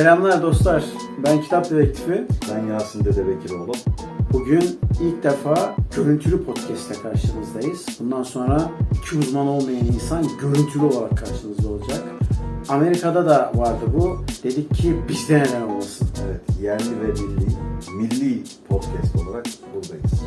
Selamlar dostlar. Ben Kitap Dedektifi. Ben Yasin Dede Bekiroğlu. Bugün ilk defa görüntülü podcast'te karşınızdayız. Bundan sonra iki uzman olmayan insan görüntülü olarak karşınızda olacak. Amerika'da da vardı bu. Dedik ki bizde neden olmasın. Evet, yerli ve milli, milli podcast olarak buradayız.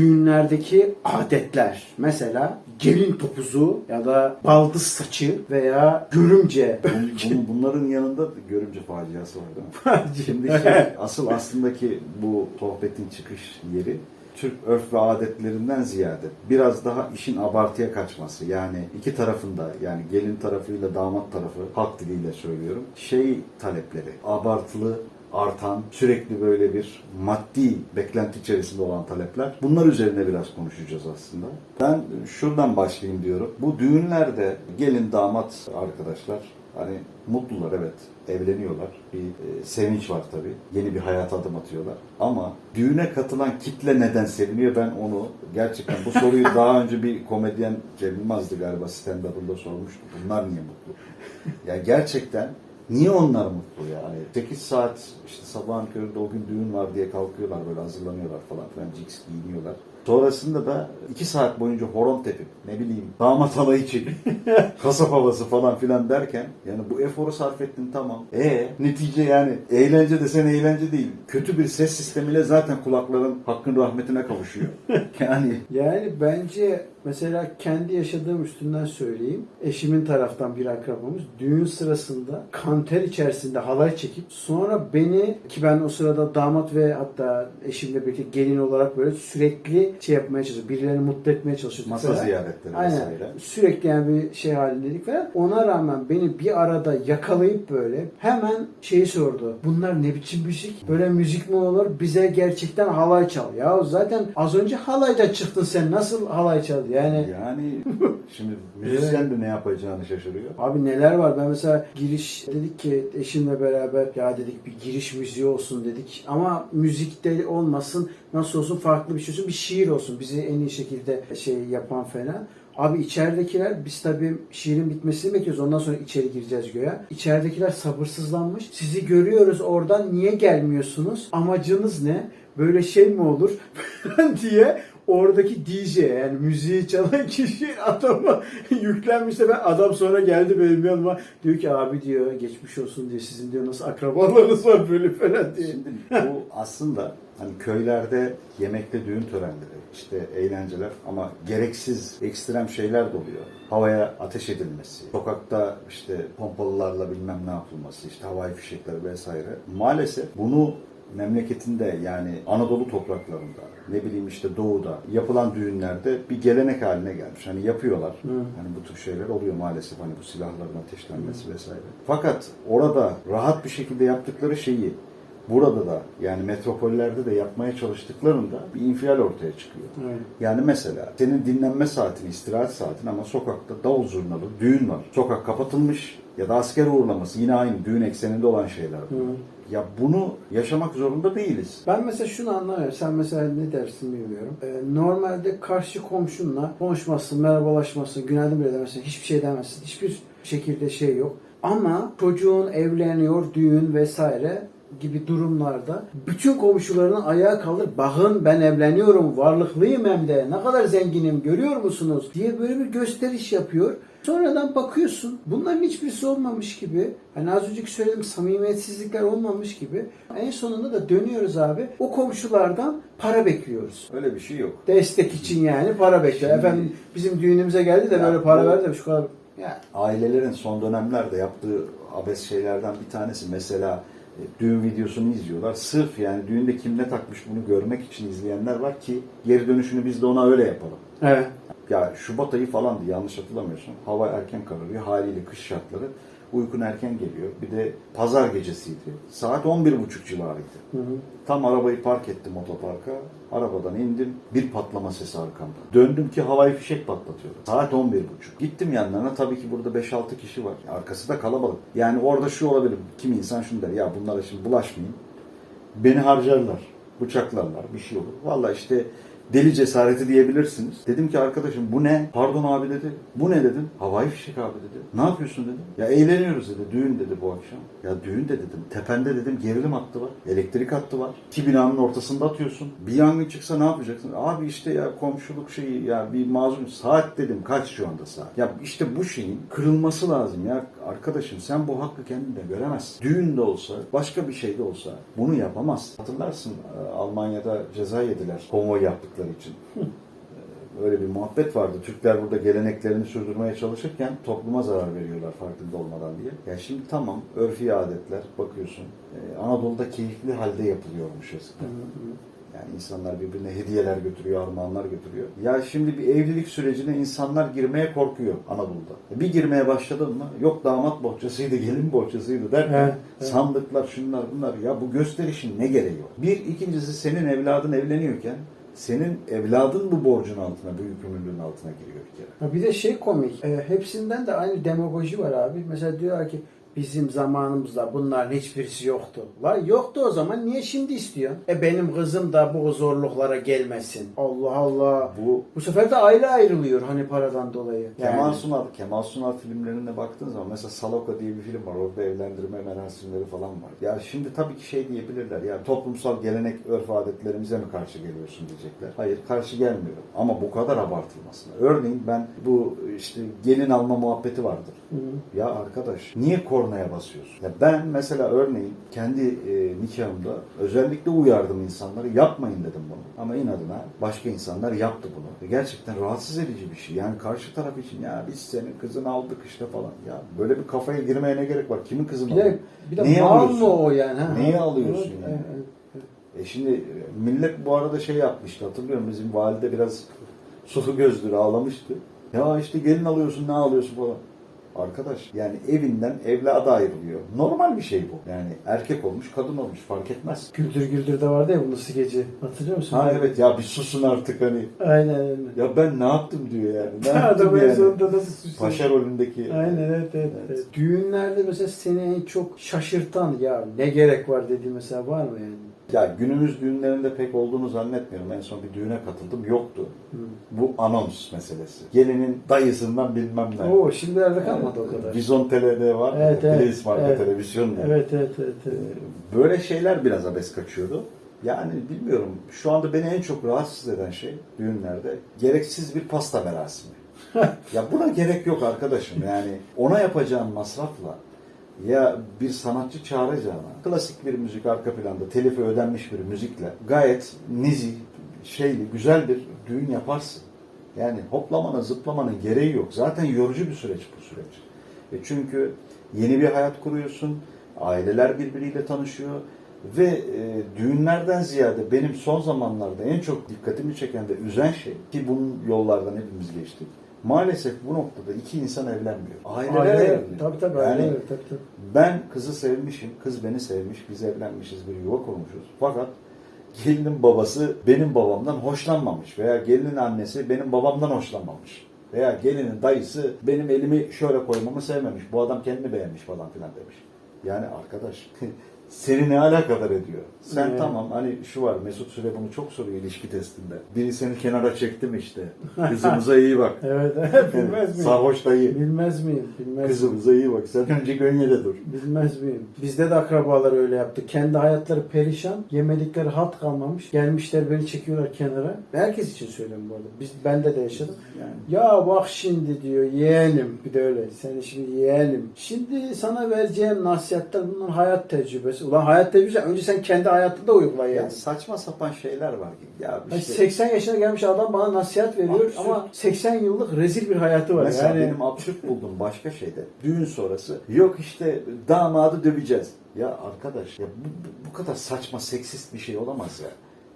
Düğünlerdeki adetler. Mesela gelin topuzu ya da baldız saçı veya görümce. Bunun, bunların yanında da görümce faciası var değil mi? Şimdi şey, asıl aslındaki bu sohbetin çıkış yeri Türk örf ve adetlerinden ziyade biraz daha işin abartıya kaçması. Yani iki tarafında yani gelin tarafıyla damat tarafı halk diliyle söylüyorum. Şey talepleri abartılı artan, sürekli böyle bir maddi beklenti içerisinde olan talepler. Bunlar üzerine biraz konuşacağız aslında. Ben şuradan başlayayım diyorum. Bu düğünlerde gelin damat arkadaşlar hani mutlular evet evleniyorlar. Bir e, sevinç var tabii. Yeni bir hayata adım atıyorlar. Ama düğüne katılan kitle neden seviniyor ben onu gerçekten bu soruyu daha önce bir komedyen Cem Yılmaz'dı galiba stand-up'ında sormuştu. Bunlar niye mutlu? Ya gerçekten Niye onlar mutlu yani? 8 saat işte sabahın köründe o gün düğün var diye kalkıyorlar böyle hazırlanıyorlar falan filan ciks giyiniyorlar. Sonrasında da 2 saat boyunca horon tepip ne bileyim damat halayı çekip kasap havası falan filan derken yani bu eforu sarf ettin tamam. E netice yani eğlence desen eğlence değil. Kötü bir ses sistemiyle zaten kulakların hakkın rahmetine kavuşuyor. yani Yani bence mesela kendi yaşadığım üstünden söyleyeyim. Eşimin taraftan bir akrabamız düğün sırasında kanter içerisinde halay çekip sonra beni ki ben o sırada damat ve hatta eşimle birlikte gelin olarak böyle sürekli şey yapmaya çalışıyorduk. Birilerini mutlu etmeye çalışıyorduk. masa falan. ziyaretleri Aynen. vesaire. Sürekli yani bir şey halindeydik falan. Ona rağmen beni bir arada yakalayıp böyle hemen şeyi sordu. Bunlar ne biçim müzik? Böyle müzik mi olur? Bize gerçekten halay çal. Ya zaten az önce halayda çıktın sen. Nasıl halay çal? Yani Yani şimdi müzisyen de ne yapacağını şaşırıyor. Abi neler var? Ben mesela giriş dedik ki eşimle beraber ya dedik bir giriş müziği olsun dedik. Ama müzikte olmasın nasıl olsun farklı bir şey olsun bir şiir olsun. Bizi en iyi şekilde şey yapan falan. Abi içeridekiler biz tabii şiirin bitmesini bekliyoruz. Ondan sonra içeri gireceğiz göğe. İçeridekiler sabırsızlanmış. Sizi görüyoruz oradan niye gelmiyorsunuz? Amacınız ne? Böyle şey mi olur? diye oradaki DJ yani müziği çalan kişi adama yüklenmişse ben adam sonra geldi benim yanıma diyor ki abi diyor geçmiş olsun diyor sizin diyor nasıl akrabalarınız var böyle falan diye. Şimdi bu aslında hani köylerde yemekte düğün törenleri, işte eğlenceler ama gereksiz ekstrem şeyler de oluyor. Havaya ateş edilmesi, sokakta işte pompalılarla bilmem ne yapılması, işte havai fişekleri vesaire. Maalesef bunu memleketinde yani Anadolu topraklarında ne bileyim işte doğuda yapılan düğünlerde bir gelenek haline gelmiş. Hani yapıyorlar. Hani bu tür şeyler oluyor maalesef hani bu silahların ateşlenmesi vesaire. Fakat orada rahat bir şekilde yaptıkları şeyi burada da yani metropollerde de yapmaya çalıştıklarında bir infial ortaya çıkıyor. Evet. Yani mesela senin dinlenme saatin, istirahat saatin ama sokakta davul zurnalı düğün var. Sokak kapatılmış ya da asker uğurlaması yine aynı düğün ekseninde olan şeyler. bunlar. Ya bunu yaşamak zorunda değiliz. Ben mesela şunu anlamıyorum. Sen mesela ne dersin bilmiyorum. Ee, normalde karşı komşunla konuşmazsın, merhabalaşmazsın, günaydın bile demezsin, hiçbir şey demezsin. Hiçbir şekilde şey yok. Ama çocuğun evleniyor, düğün vesaire gibi durumlarda bütün komşularının ayağa kalır. Bakın ben evleniyorum, varlıklıyım hem de ne kadar zenginim görüyor musunuz diye böyle bir gösteriş yapıyor. Sonradan bakıyorsun bunların hiçbirisi olmamış gibi hani az önceki söylediğim samimiyetsizlikler olmamış gibi en sonunda da dönüyoruz abi o komşulardan para bekliyoruz. Öyle bir şey yok. Destek için yani para bekliyor. Şimdi- Efendim bizim düğünümüze geldi de Ya böyle para bu- verdi de şu kadar. Ya Ailelerin son dönemlerde yaptığı abes şeylerden bir tanesi mesela e, düğün videosunu izliyorlar. Sırf yani düğünde kim ne takmış bunu görmek için izleyenler var ki geri dönüşünü biz de ona öyle yapalım. evet. Ya Şubat ayı falandı yanlış hatırlamıyorsun. Hava erken kararıyor. Haliyle kış şartları. Uykun erken geliyor. Bir de pazar gecesiydi. Saat 11.30 civarıydı. Hı hı. Tam arabayı park ettim otoparka. Arabadan indim. Bir patlama sesi arkamda. Döndüm ki havai fişek patlatıyor. Saat 11.30. Gittim yanlarına. Tabii ki burada 5-6 kişi var. Arkası da kalabalık. Yani orada şu olabilir. Kim insan şunu der. Ya bunlara şimdi bulaşmayayım. Beni harcarlar. bıçaklarlar, bir şey olur. Valla işte deli cesareti diyebilirsiniz. Dedim ki arkadaşım bu ne? Pardon abi dedi. Bu ne dedim. Havai fişek abi dedi. Ne yapıyorsun dedim. Ya eğleniyoruz dedi. Düğün dedi bu akşam. Ya düğün de dedim. Tepende dedim gerilim hattı var. Elektrik hattı var. İki binanın ortasında atıyorsun. Bir yangın çıksa ne yapacaksın? Abi işte ya komşuluk şeyi ya bir mazlum saat dedim. Kaç şu anda saat? Ya işte bu şeyin kırılması lazım ya. Arkadaşım sen bu hakkı kendinde göremezsin. Düğün de olsa başka bir şey de olsa bunu yapamaz. Hatırlarsın e, Almanya'da ceza yediler konvoy yaptıkları için. Öyle bir muhabbet vardı. Türkler burada geleneklerini sürdürmeye çalışırken topluma zarar veriyorlar farkında olmadan diye. Ya şimdi tamam örfi adetler bakıyorsun. e, Anadolu'da keyifli halde yapılıyormuş eskiden. Yani insanlar birbirine hediyeler götürüyor, armağanlar götürüyor. Ya şimdi bir evlilik sürecine insanlar girmeye korkuyor Anadolu'da. Bir girmeye başladın mı yok damat bohçasıydı, gelin bohçasıydı derken Evet, evet. sandıklar şunlar bunlar. Ya bu gösterişin ne gereği var? Bir, ikincisi senin evladın evleniyorken senin evladın bu borcun altına, bu yükümlülüğün altına giriyor bir kere. Bir de şey komik. e, hepsinden de aynı demagoji var abi. Mesela diyorlar ki bizim zamanımızda bunların hiçbirisi yoktu. La yoktu o zaman niye şimdi istiyorsun? E benim kızım da bu zorluklara gelmesin. Allah Allah. Bu Bu sefer de aile ayrılıyor hani paradan dolayı. Yani. Kemal Sunal, Kemal Sunal filmlerine baktığın zaman mesela Saloka diye bir film var. Orada evlendirme merasimleri falan var. Ya şimdi tabii ki şey diyebilirler. Ya toplumsal gelenek, örf adetlerimize mi karşı geliyorsun diyecekler. Hayır karşı gelmiyorum. Ama bu kadar abartılmasına. Örneğin ben bu işte gelin alma muhabbeti vardır. Hı. Ya arkadaş niye kornaya basıyorsun? Ya ben mesela örneğin kendi e, nikahımda özellikle uyardım insanları yapmayın dedim bunu. Ama inadına başka insanlar yaptı bunu. Ve gerçekten rahatsız edici bir şey. Yani karşı taraf için ya biz senin kızını aldık işte falan. Ya böyle bir kafaya girmeye ne gerek var? Kimin kızını Bir de, bir de mal alıyorsun? mı o yani? Ha? Niye alıyorsun Evet, yani? evet, evet. E şimdi e, millet bu arada şey yapmıştı hatırlıyorum bizim valide biraz sulu gözdür ağlamıştı. Ya işte gelin alıyorsun ne alıyorsun falan. Arkadaş yani evinden evladı ayrılıyor. Normal bir şey bu. Yani erkek olmuş kadın olmuş fark etmez. Güldür Güldür de vardı ya bunun skeci. Hatırlıyor musun? Ha evet ya bir susun artık hani. Aynen aynen. Ya ben ne yaptım diyor yani. Ne Adam yaptım en yani. sonunda nasıl suçlu? Paşa rolündeki. Aynen evet, evet, Evet. evet. Düğünlerde mesela seni en çok şaşırtan ya ne gerek var dediğin mesela var mı yani? Ya günümüz düğünlerinde pek olduğunu zannetmiyorum. En son bir düğüne katıldım yoktu. Hı. Bu anons meselesi. Gelinin dayısından bilmem ne. Oo şimdilerde kalmadı o kadar. Vizon TL'de var. Evet, evet, Place marka evet. televizyon. Evet evet evet. evet. Ee, Böyle şeyler biraz abes kaçıyordu. Yani bilmiyorum. Şu anda beni en çok rahatsız eden şey düğünlerde gereksiz bir pasta merasimi. ya buna gerek yok arkadaşım. Yani ona yapacağın masrafla ya bir sanatçı çağıracağına klasik bir müzik arka planda telifi ödenmiş bir müzikle gayet nezih, şeyli, güzel bir düğün yaparsın. Yani hoplamanın, zıplamanın gereği yok. Zaten yorucu bir süreç bu süreç. E çünkü yeni bir hayat kuruyorsun, aileler birbiriyle tanışıyor ve e, düğünlerden ziyade benim son zamanlarda en çok dikkatimi çeken de üzen şey ki bunun yollardan hepimiz geçtik. Maalesef bu noktada iki insan evlenmiyor. Aileler Aile, evleniyor. tabii tabii Yani aile, tabii tabii. ben kızı sevmişim, kız beni sevmiş, biz evlenmişiz, bir yuva kurmuşuz. Fakat gelinin babası benim babamdan hoşlanmamış veya gelinin annesi benim babamdan hoşlanmamış. Veya gelinin dayısı benim elimi şöyle koymamı sevmemiş. Bu adam kendini beğenmiş falan filan demiş. Yani arkadaş seni ne alakadar ediyor? Sen Evet. tamam hani şu var Mesut Süre bunu çok soruyor ilişki testinde. Biri seni kenara çekti mi işte? Kızımıza iyi bak. Evet evet bilmez miyim? Sarhoş dayı. Bilmez miyim? Bilmez miyim? Kızımıza iyi bak. Sen önce Gönye'de dur. Bilmez miyim? Bizde de akrabalar öyle yaptı. Kendi hayatları perişan, yemedikleri hat kalmamış. Gelmişler beni çekiyorlar kenara. Herkes için söylüyorum bu arada. Biz, bende de yaşadım. Yani. Ya bak şimdi diyor yeğenim. Bir de öyle. Seni şimdi yeğenim. Şimdi sana vereceğim nasihatler bunların hayat tecrübesi. Ulan hayat tecrübesi önce sen kendi hayatında uygula yani. Ya saçma sapan şeyler var. Ya Yani işte, 80 yaşına gelmiş adam bana nasihat veriyor Absürt. ama 80 yıllık rezil bir hayatı var. mesela yani benim absürt bulduğum başka şeyde düğün sonrası yok işte damadı döveceğiz. Ya arkadaş ya bu, bu, bu kadar saçma seksist bir şey olamaz ya.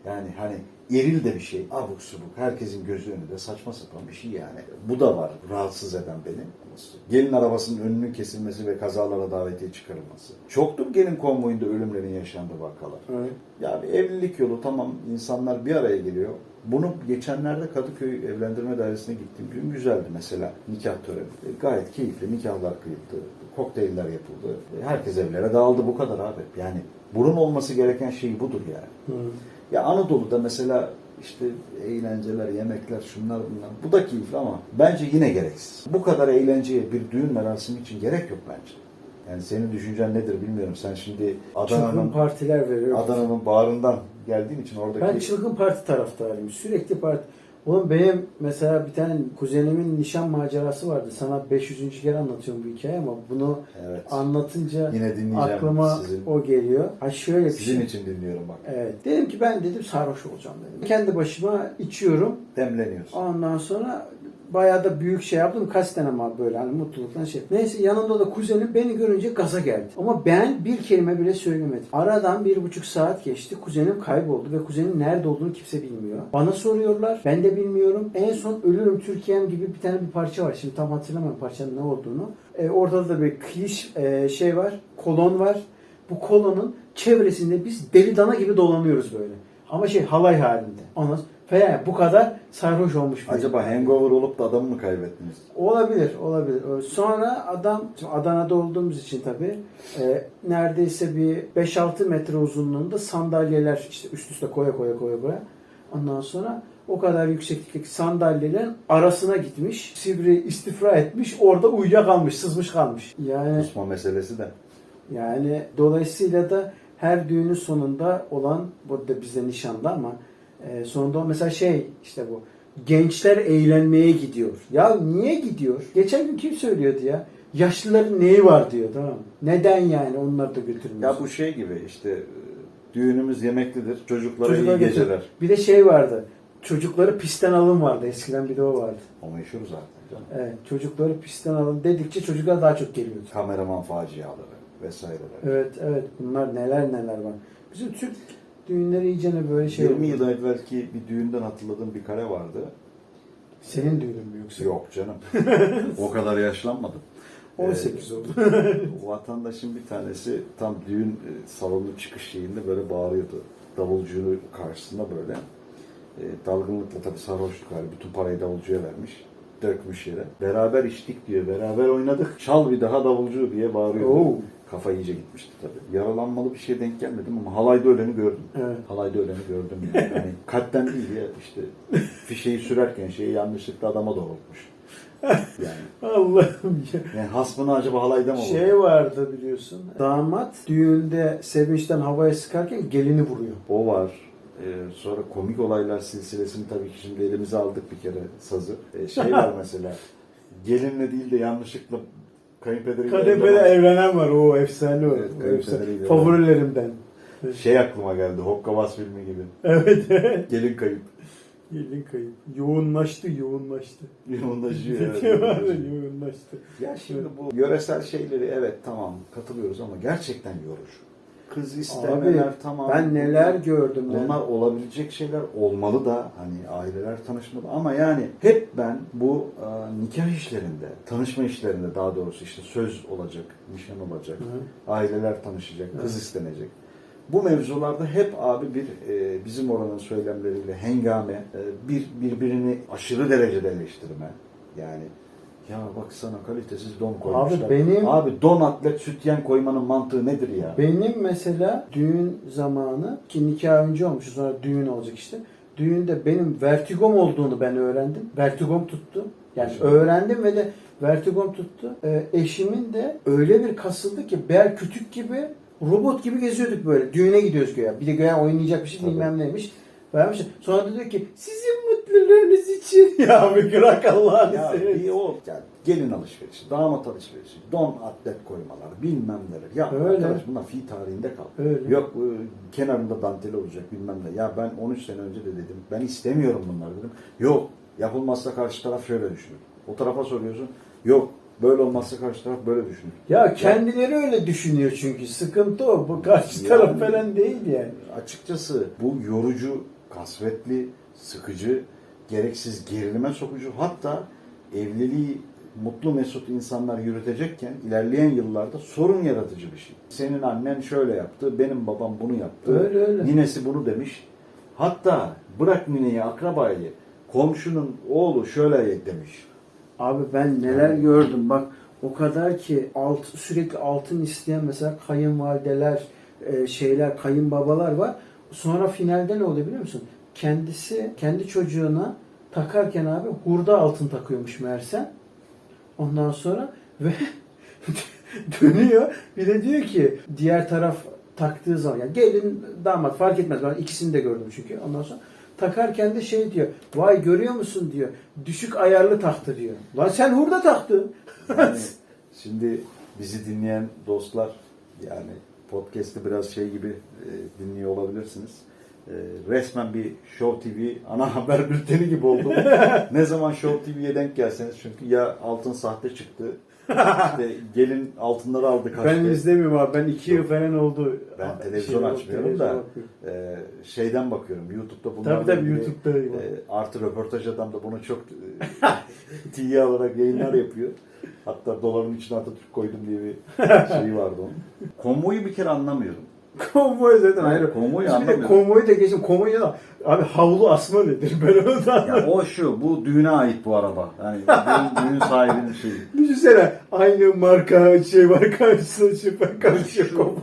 Yani hani eril de bir şey. Abuk subuk. Herkesin gözü önünde saçma sapan bir şey yani. Bu da var rahatsız eden beni. Gelin arabasının önünün kesilmesi ve kazalara davetiye çıkarılması. Çoktur gelin konvoyunda ölümlerin yaşandığı vakalar. Evet. Ya bir evlilik yolu tamam insanlar bir araya geliyor. Bunu geçenlerde Kadıköy Evlendirme Dairesi'ne gittiğim gün güzeldi mesela nikah töreni. E, Gayet keyifli nikahlar kıyıldı, kokteyller yapıldı. E, Herkes evlere dağıldı bu kadar abi. Yani bunun olması gereken şey budur yani. Hı. Ya Anadolu'da mesela işte eğlenceler, yemekler, şunlar bunlar. Bu da keyifli ama bence yine gereksiz. Bu kadar eğlenceye bir düğün merasimi için gerek yok bence. Yani senin düşüncen nedir bilmiyorum. Sen şimdi Adana'nın partiler veriyor. Adana'nın bağrından geldiğin için oradaki Ben çılgın parti taraftarıyım. Sürekli parti. Oğlum benim mesela bir tane kuzenimin nişan macerası vardı. Sana 500. kere anlatıyorum bu hikaye ama bunu evet. anlatınca Yine dinleyeceğim aklıma sizin. o geliyor. Ha şöyle bir Sizin şey. için dinliyorum bak. Evet. Dedim ki ben dedim sarhoş olacağım dedim. Kendi başıma içiyorum. Demleniyorsun. Ondan sonra bayağı da büyük şey yaptım. Kaç tane ama böyle hani mutluluktan şey. Neyse yanımda da kuzenim beni görünce gaza geldi. Ama ben bir kelime bile söylemedim. Aradan bir buçuk saat geçti. Kuzenim kayboldu ve kuzenin nerede olduğunu kimse bilmiyor. Bana soruyorlar. Ben de bilmiyorum. En son Ölürüm Türkiye'm gibi bir tane bir parça var. Şimdi tam hatırlamıyorum parçanın ne olduğunu. E, orada da bir kliş e, şey var. Kolon var. Bu kolonun çevresinde biz deli dana gibi dolanıyoruz böyle. Ama şey halay halinde. Ondan falan bu kadar sarhoş olmuş. bir- Acaba hangover olup da adamı mı kaybettiniz? Olabilir, olabilir. Sonra adam, şimdi Adana'da olduğumuz için tabii e, neredeyse bir 5-6 metre uzunluğunda sandalyeler işte üst üste koya koya koya koya. Ondan sonra o kadar yükseklikteki sandalyelerin arasına gitmiş. Sivri istifra etmiş. Orada uyuyakalmış, sızmış kalmış. Yani Kusma meselesi de. yani dolayısıyla da her düğünün sonunda olan, bu da bizde nişanda ama e, sonunda mesela şey işte bu gençler eğlenmeye gidiyor. Ya niye gidiyor? Geçen gün kim söylüyordu ya? Yaşlıların neyi var diyor tamam mı? Neden yani onları da götürmüyor? Ya bu şey gibi işte düğünümüz yemeklidir. Çocuklara Çocuklar iyi götür- geceler. Bir de şey vardı. Çocukları pistten alın vardı. Eskiden bir de o vardı. O meşhur zaten canım. Evet, çocukları pistten alın dedikçe çocuklar daha çok geliyordu. Kameraman faciaları vesaireler. Evet, evet. Bunlar neler neler var. Bizim Türk düğünleri iyicene böyle şey 20 oldu. yıl evvelki bir düğünden hatırladığım bir kare vardı. Senin düğünün mü yoksa? Yok canım. o kadar yaşlanmadım. 18 oldu. Vatandaşın bir tanesi tam düğün e, salonu çıkış şeyinde böyle bağırıyordu. Davulcunun karşısında böyle. E, dalgınlıkla tabii sarhoşluk hali. Bütün parayı davulcuya vermiş. Dökmüş yere. Beraber içtik diyor. Beraber oynadık. Çal bir daha davulcu diye bağırıyordu. Oo. Kafa iyice gitmişti tabii. Yaralanmalı bir şeye denk gelmedim ama halayda öleni gördüm. Evet. Halayda öleni gördüm yani. Hani kalpten değil ya işte fişeği sürerken şeyi yanlışlıkla adama doğrultmuş. Yani, Allah'ım ya. yani hasmını acaba halayda mı vurdu? Şey vardı biliyorsun. Damat düğünde sevinçten havaya sıkarken gelini vuruyor. O var. Ee, sonra komik olaylar silsilesini tabii ki şimdi elimize aldık bir kere sazı. Ee, şey var mesela. Gelinle değil de yanlışlıkla kayınpederiyle Kadefede evlenen- evlenen var. O efsane o. Evet, O kayınpederiyle efsane. evlenen. Favorilerimden. Şey aklıma geldi. Hokkabaz filmi gibi. Evet. Gelin kayıp. Gelin kayıp. Yoğunlaştı, yoğunlaştı. Yoğunlaşıyor. evet, var ya, yoğunlaşıyor. yoğunlaştı. Ya şimdi bu yöresel şeyleri evet tamam katılıyoruz ama gerçekten yorucu. Kız istemeler Abi, tamam. Ben neler gördüm. Bunlar olabilecek şeyler olmalı da hani aileler tanışmalı ama yani hep ben bu e, nikah işlerinde, tanışma işlerinde daha doğrusu işte söz olacak, nişan olacak, Hı. aileler tanışacak, kız Evet. istenecek. Bu mevzularda hep abi bir e, bizim oranın söylemleriyle hengame, e, bir birbirini aşırı derecede eleştirme. Yani ya baksana kalitesiz don koymuşlar. benim- Abi don atlet sütyen koymanın mantığı nedir ya? Benim mesela düğün zamanı ki nikah önce olmuş sonra düğün olacak işte. Düğünde benim vertigom olduğunu ben öğrendim. Vertigom tuttu. Yani öğrendim ve de vertigom tuttu. Ee, eşimin de öyle bir kasıldı ki ber kütük gibi robot gibi geziyorduk böyle. Düğüne gidiyoruz göya. Bir de göya oynayacak bir şey Tabii. bilmem neymiş. Vermiş. Sonra da diyor ki sizin mutluluğunuz için. ya bir bırak Allah'ını Ya seversen. bir o yani gelin alışverişi, damat alışverişi, don atlet koymalar, bilmem neler. Ya Öyle. arkadaş bunlar fi tarihinde kaldı. Öyle. Yok e, kenarında danteli olacak bilmem ne. Ya ben 13 sene önce de dedim. Ben istemiyorum bunları dedim. Yok yapılmazsa karşı taraf şöyle düşünür. O tarafa soruyorsun. Yok böyle olmazsa karşı taraf böyle düşünür. Ya kendileri öyle düşünüyor çünkü. Sıkıntı o. Bu karşı Yani- taraf falan değil yani. Açıkçası bu yorucu, kasvetli, sıkıcı, gereksiz gerilime sokucu hatta evliliği mutlu mesut insanlar yürütecekken ilerleyen yıllarda sorun yaratıcı bir şey. Senin annen şöyle yaptı, benim babam bunu yaptı. Öyle öyle. Ninesi bunu demiş. Hatta bırak nineyi, akrabayı, komşunun oğlu şöyle demiş. Abi ben neler gördüm bak o kadar ki alt, sürekli altın isteyen mesela kayınvalideler e, şeyler kayınbabalar var. Sonra finalde ne oluyor biliyor musun? Kendisi kendi çocuğuna takarken abi hurda altın takıyormuş meğerse. Ondan sonra ve dönüyor. Bir de diyor ki diğer taraf taktığı zaman yani gelin damat fark etmez. Ben ikisini de gördüm çünkü. Ondan sonra takarken de şey diyor. Vay görüyor musun diyor. Düşük ayarlı taktı diyor. Lan sen hurda taktın. Yani şimdi bizi dinleyen dostlar yani podcast'ı biraz şey gibi e, dinliyor olabilirsiniz. E, resmen bir Show TV ana haber bülteni gibi oldu. ne zaman Show TV'ye denk gelseniz çünkü ya altın sahte çıktı. işte gelin altınları aldı kaçtı. Ben izlemiyorum abi. Ben iki yıl falan oldu. Ben televizyon Şey, açmıyorum televizyon da bakıyorum. e, şeyden bakıyorum YouTube'da bunlar Tabii tabii YouTube'da. e, artı röportaj adam da bunu çok e, tiye alarak yayınlar yapıyor. Hatta doların içine Atatürk koydum diye bir şey vardı onun. Konvoyu bir kere anlamıyorum. Konvoy zaten ayrı. Konvoyu de anlamıyorum. konvoyu da geçin. Konvoyu da abi havlu asma nedir? Ben onu da Ya o şu, bu düğüne ait bu araba. Yani düğün, düğün sahibinin şeyi. Düşünsene aynı marka şey var karşısında şey var karşıya konvoy.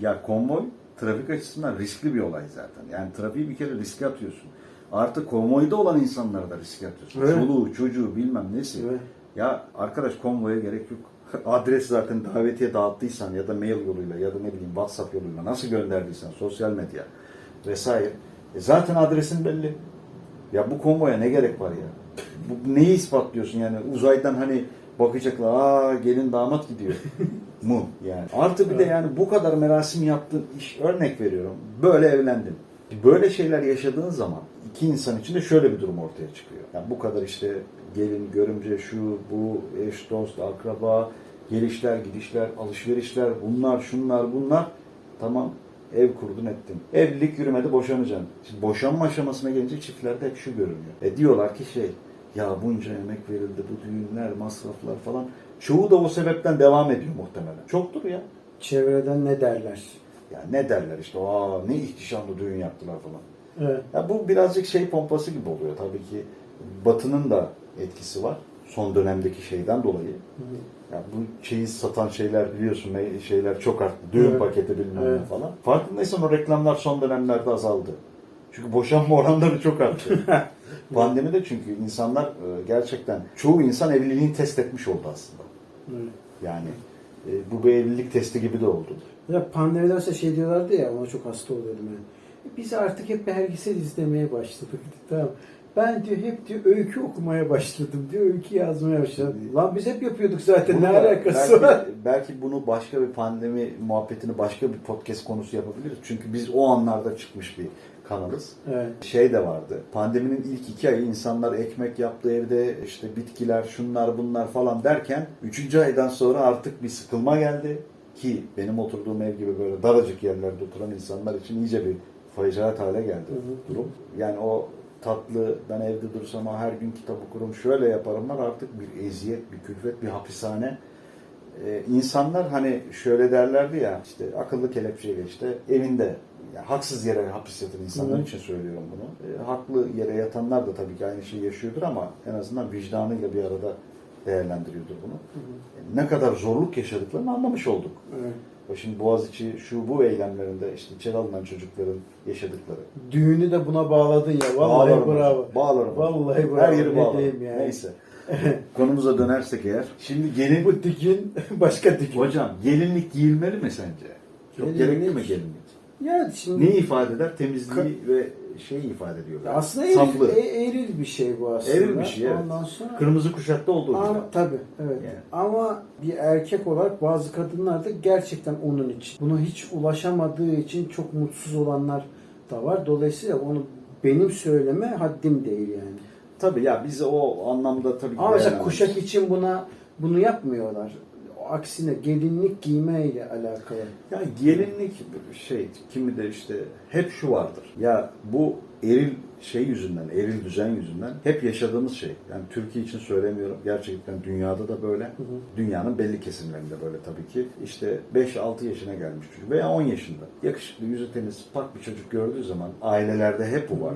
Ya konvoy trafik açısından riskli bir olay zaten. Yani trafiği bir kere riske atıyorsun. Artı konvoyda olan insanlara da riske atıyorsun. Evet. Çoluğu, çocuğu bilmem nesi. Evet. Ya arkadaş konvoya gerek yok. Adres zaten davetiye dağıttıysan ya da mail yoluyla ya da ne bileyim WhatsApp yoluyla nasıl gönderdiysen sosyal medya vesaire. E zaten adresin belli. Ya bu konvoya ne gerek var ya? Bu, neyi ispatlıyorsun yani uzaydan hani bakacaklar aa gelin damat gidiyor mu yani. Artı bir de yani bu kadar merasim yaptığın iş örnek veriyorum. Böyle evlendin. Böyle şeyler yaşadığın zaman iki insan için de şöyle bir durum ortaya çıkıyor. Yani bu kadar işte gelin, görümce, şu, bu, eş, dost, akraba, gelişler, gidişler, alışverişler, bunlar, şunlar, bunlar. Tamam ev kurdun ettin. Evlilik yürümedi boşanacaksın. Şimdi boşanma aşamasına gelince çiftlerde hep şu görünüyor. E diyorlar ki şey ya bunca emek verildi bu düğünler, masraflar falan. Çoğu da o sebepten devam ediyor muhtemelen. Çoktur ya. Çevreden ne derler? Ya ne derler işte aa ne ihtişamlı düğün yaptılar falan. Evet. Ya bu birazcık şey pompası gibi oluyor. Tabii ki Batı'nın da etkisi var. Son dönemdeki şeyden dolayı. Ya bu çeyiz satan şeyler biliyorsun şeyler çok arttı. Düğün Evet. paketi bilmem Evet. ne falan. Farkındaysan o reklamlar son dönemlerde azaldı. Çünkü boşanma oranları çok arttı. Pandemide çünkü insanlar e, gerçekten çoğu insan evliliğini test etmiş oldu aslında. Evet. Yani e, bu bir evlilik testi gibi de oldu. Ya pandemiden şey diyorlardı ya ona çok hasta oluyordum yani. Biz artık hep belgesel izlemeye başladık. Tamam. Ben diyor hep diyor öykü okumaya başladım diyor. Öykü yazmaya başladım. Lan biz hep yapıyorduk zaten. Bunu ne da alakası belki, var? Belki bunu başka bir pandemi muhabbetini başka bir podcast konusu yapabiliriz. Çünkü biz o anlarda çıkmış bir kanalız. Evet. Şey de vardı. Pandeminin ilk iki ayı insanlar ekmek yaptı evde, işte bitkiler, şunlar bunlar falan derken üçüncü aydan sonra artık bir sıkılma geldi. Ki benim oturduğum ev gibi böyle daracık yerlerde oturan insanlar için iyice bir faciat hale geldi Hı hı. durum. Yani o tatlı ben evde dursam her gün kitap okurum şöyle yaparımlar artık bir eziyet, bir külfet, bir hapishane. Ee, insanlar hani şöyle derlerdi ya işte akıllı kelepçeyle işte evinde yani haksız yere hapis yatan insanlar Hı. için söylüyorum bunu. Ee, haklı yere yatanlar da tabii ki aynı şeyi yaşıyordur ama en azından vicdanıyla bir arada değerlendiriyordur bunu. E, Ne kadar zorluk yaşadıklarını anlamış olduk. Evet. O Şimdi Boğaziçi şu bu eylemlerinde işte içeri alınan çocukların yaşadıkları. Düğünü de buna bağladın ya. Vallahi Bağlarım bravo. Bağlarım. Vallahi bravo. Her yeri Ne bağlarım. yani. Neyse. Konumuza dönersek eğer. Şimdi gelin... Bu dikin başka dikin. Hocam gelinlik giyilmeli mi sence? Çok Gelinlik- gerekli mi gelinlik? Ya şimdi Neyi ifade eder? Temizliği ve şeyi ifade ediyor. Ya aslında eril, Saflığı. e- eril bir şey bu aslında. Eril bir şey, evet. Ondan sonra Kırmızı kuşakta olduğu gibi. Ama, tabii evet. Yani. Ama bir erkek olarak bazı kadınlar da gerçekten onun için. Buna hiç ulaşamadığı için çok mutsuz olanlar da var. Dolayısıyla onu benim söyleme haddim değil yani. Tabii ya biz o anlamda tabii ki Ama mesela kuşak için buna bunu yapmıyorlar. Aksine gelinlik giymeyle alakalı. Ya gelinlik şey kimi de işte hep şu vardır. Ya bu eril şey yüzünden, eril düzen yüzünden hep yaşadığımız şey. Yani Türkiye için söylemiyorum. Gerçekten dünyada da böyle. hı. Dünyanın belli kesimlerinde böyle tabii ki. İşte 5-6 yaşına gelmiş çocuk veya 10 yaşında. Yakışıklı, yüzü temiz, pak bir çocuk gördüğü zaman ailelerde hep bu var.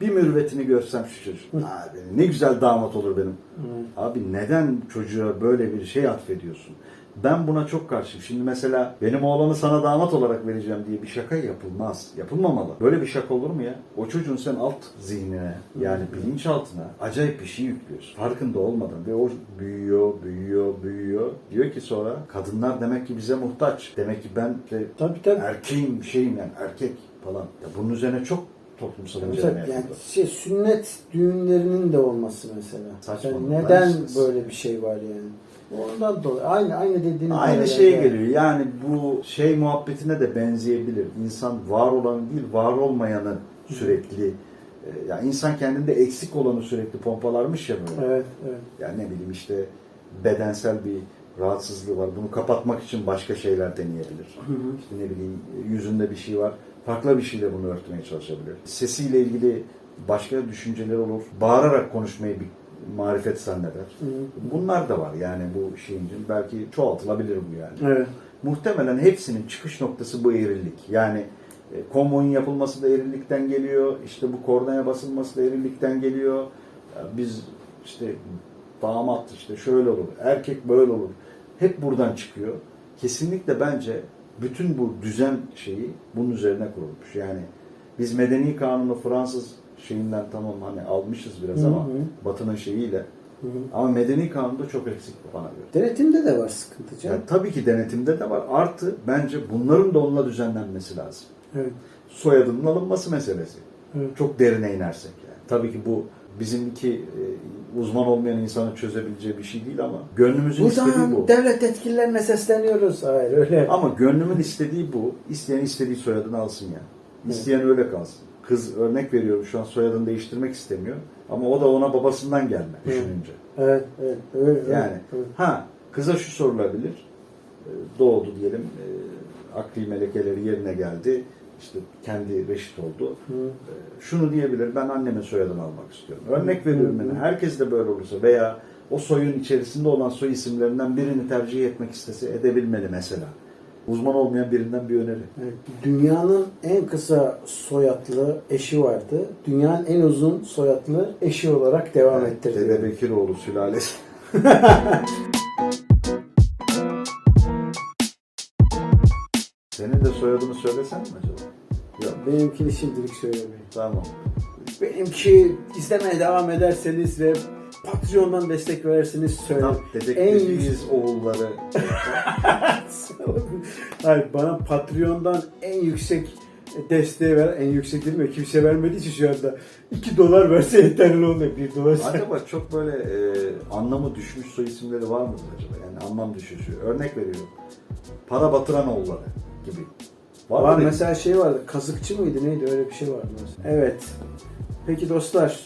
Bir mürvetini görsem şu çocuk. Abi ne güzel damat olur benim. Evet. Abi neden çocuğa böyle bir şey atfediyorsun? Ben buna çok karşıyım. Şimdi mesela benim oğlanı sana damat olarak vereceğim diye bir şaka yapılmaz. Yapılmamalı. Böyle bir şaka olur mu ya? O çocuğun sen alt zihnine yani bilinçaltına acayip bir şey yüklüyorsun. Farkında olmadan ve o büyüyor, büyüyor, büyüyor. Diyor ki sonra kadınlar demek ki bize muhtaç. Demek ki ben işte Tabii tabii. erkeğim, şeyim yani erkek falan. Ya bunun üzerine çok toplumsal inceleme. Yani şey, sünnet düğünlerinin de olması mesela. Saçma. Yani neden böyle bir şey var yani? Ondan dolayı. Aynı aynı dediğiniz Aynı yerler şey yani. geliyor. Yani bu şey muhabbetine de benzeyebilir. İnsan var olanı değil, var olmayanı sürekli e, yani insan kendinde eksik olanı sürekli pompalarmış ya böyle. Evet, evet. Yani ne bileyim işte bedensel bir rahatsızlığı var. Bunu kapatmak için başka şeyler deneyebilir. Hı hı. İşte ne bileyim yüzünde bir şey var. Farklı bir şeyle bunu örtmeye çalışabilir. Sesiyle ilgili başka düşünceler olur. Bağırarak konuşmayı bir marifet zanneder. Hı. Bunlar da var yani bu şeyin belki çoğaltılabilir bu yani. Evet. Muhtemelen hepsinin çıkış noktası bu erillik. Yani e, konvoyun yapılması da erillikten geliyor. İşte bu kornaya basılması da erillikten geliyor. Biz işte damat işte şöyle olur, erkek böyle olur. Hep buradan çıkıyor. Kesinlikle bence bütün bu düzen şeyi bunun üzerine kurulmuş. Yani biz medeni kanunu Fransız şeyinden tamam hani almışız biraz ama Batı'nın şeyiyle. Hı hı. Ama medeni kanunda çok eksik bana göre. Denetimde de var sıkıntı canım. Yani tabii ki denetimde de var. Artı bence bunların da onunla düzenlenmesi lazım. Evet. Soyadının alınması meselesi. Evet. Çok derine inersek yani. Tabii ki bu bizimki e, uzman olmayan insanın çözebileceği bir şey değil ama gönlümüzün istediği bu. Buradan devlet yetkililerine sesleniyoruz. Hayır öyle. Ama gönlümün istediği bu. İsteyen istediği soyadını alsın ya. İsteyen öyle kalsın. Kız örnek veriyorum şu an soyadını değiştirmek istemiyor. Ama o da ona babasından gelme Evet. düşününce. Evet, evet. Öyle, Yani öyle. ha kıza şu sorulabilir. Ee, Doğdu diyelim. e, Akli melekeleri yerine geldi. İşte kendi reşit oldu. Hı. Ee, Şunu diyebilir. Ben annemin soyadını almak istiyorum. Örnek veriyorum Hı hı. yani. Herkes de böyle olursa veya o soyun içerisinde olan soy isimlerinden birini tercih etmek istese edebilmeli mesela. Uzman olmayan birinden bir öneri. Evet, Dünyanın en kısa soyadlı eşi vardı. Dünyanın en uzun soyadlı eşi olarak devam Evet, ettirdi. Dede Bekiroğlu sülalesi. Senin de soyadını söylesen mi acaba? Yok. Benimkini şimdilik söylemeyin. Tamam. Benimki izlemeye devam ederseniz ve Patreon'dan destek verirseniz. Tam En yüksek... oğulları. Hayır, bana Patreon'dan en yüksek desteği ver, en yüksek değil mi? Kimse vermediği için şu anda 2 dolar verse yeterli oluyor. 1 dolar. Acaba çok böyle e, anlamı düşmüş soy isimleri var mıdır acaba? Yani anlam düşüşü. Örnek veriyorum. Para batıran oğulları gibi. Var, Var mesela şey vardı, kazıkçı mıydı neydi öyle bir şey vardı mesela. Evet. Peki dostlar,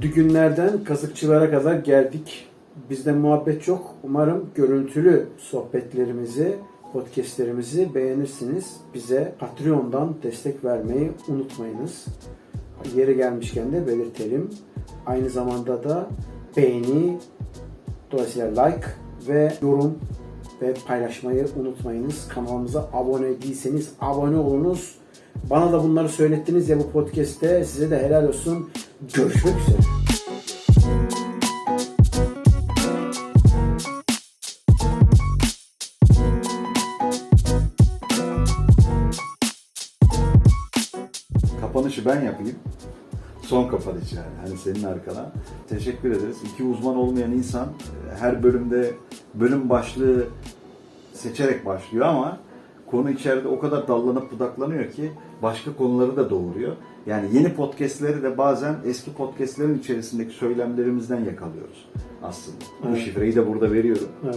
düğünlerden kazıkçılara kadar geldik. Bizde muhabbet çok. Umarım görüntülü sohbetlerimizi, podcastlerimizi beğenirsiniz. Bize Patreon'dan destek vermeyi unutmayınız. Yeri gelmişken de belirtelim. Aynı zamanda da beğeni, dolayısıyla like ve yorum ve paylaşmayı unutmayınız. Kanalımıza abone değilseniz abone olunuz. Bana da bunları söylettiniz ya bu podcast'te. Size de helal olsun. Görüşmek üzere. Kapanışı ben yapayım. Son kapanış yani. Hani senin arkana. Teşekkür ederiz. İki uzman olmayan insan e, her bölümde bölüm başlığı seçerek başlıyor ama konu içeride o kadar dallanıp budaklanıyor ki başka konuları da doğuruyor. Yani yeni podcastleri de bazen eski podcastlerin içerisindeki söylemlerimizden yakalıyoruz aslında. Bu Evet. şifreyi de burada veriyorum. Evet.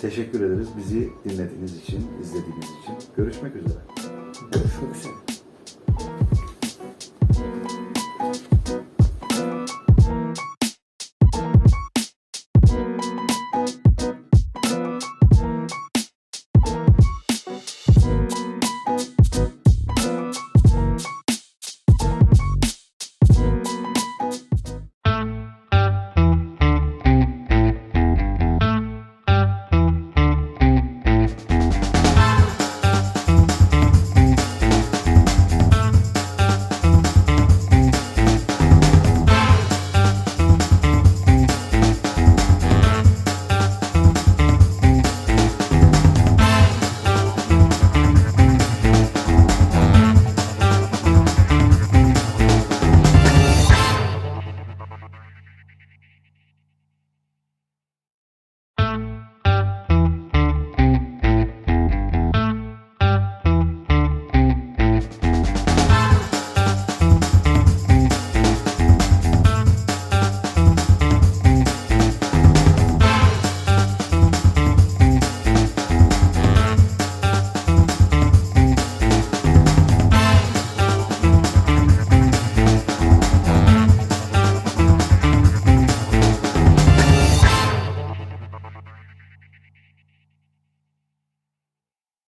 Teşekkür ederiz bizi dinlediğiniz için, izlediğiniz için. Görüşmek üzere. Görüşmek üzere.